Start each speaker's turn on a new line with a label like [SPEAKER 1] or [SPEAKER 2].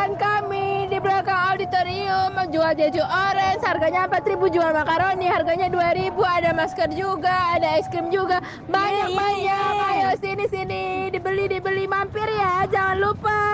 [SPEAKER 1] kegiatan kami di belakang auditorium menjual jeju orange. Harganya 4000 jual makaroni harganya dua ribu. Ada masker juga ada es krim juga. Banyak banyak. Ayo sini sini. Dibeli dibeli. Mampir ya jangan lupa.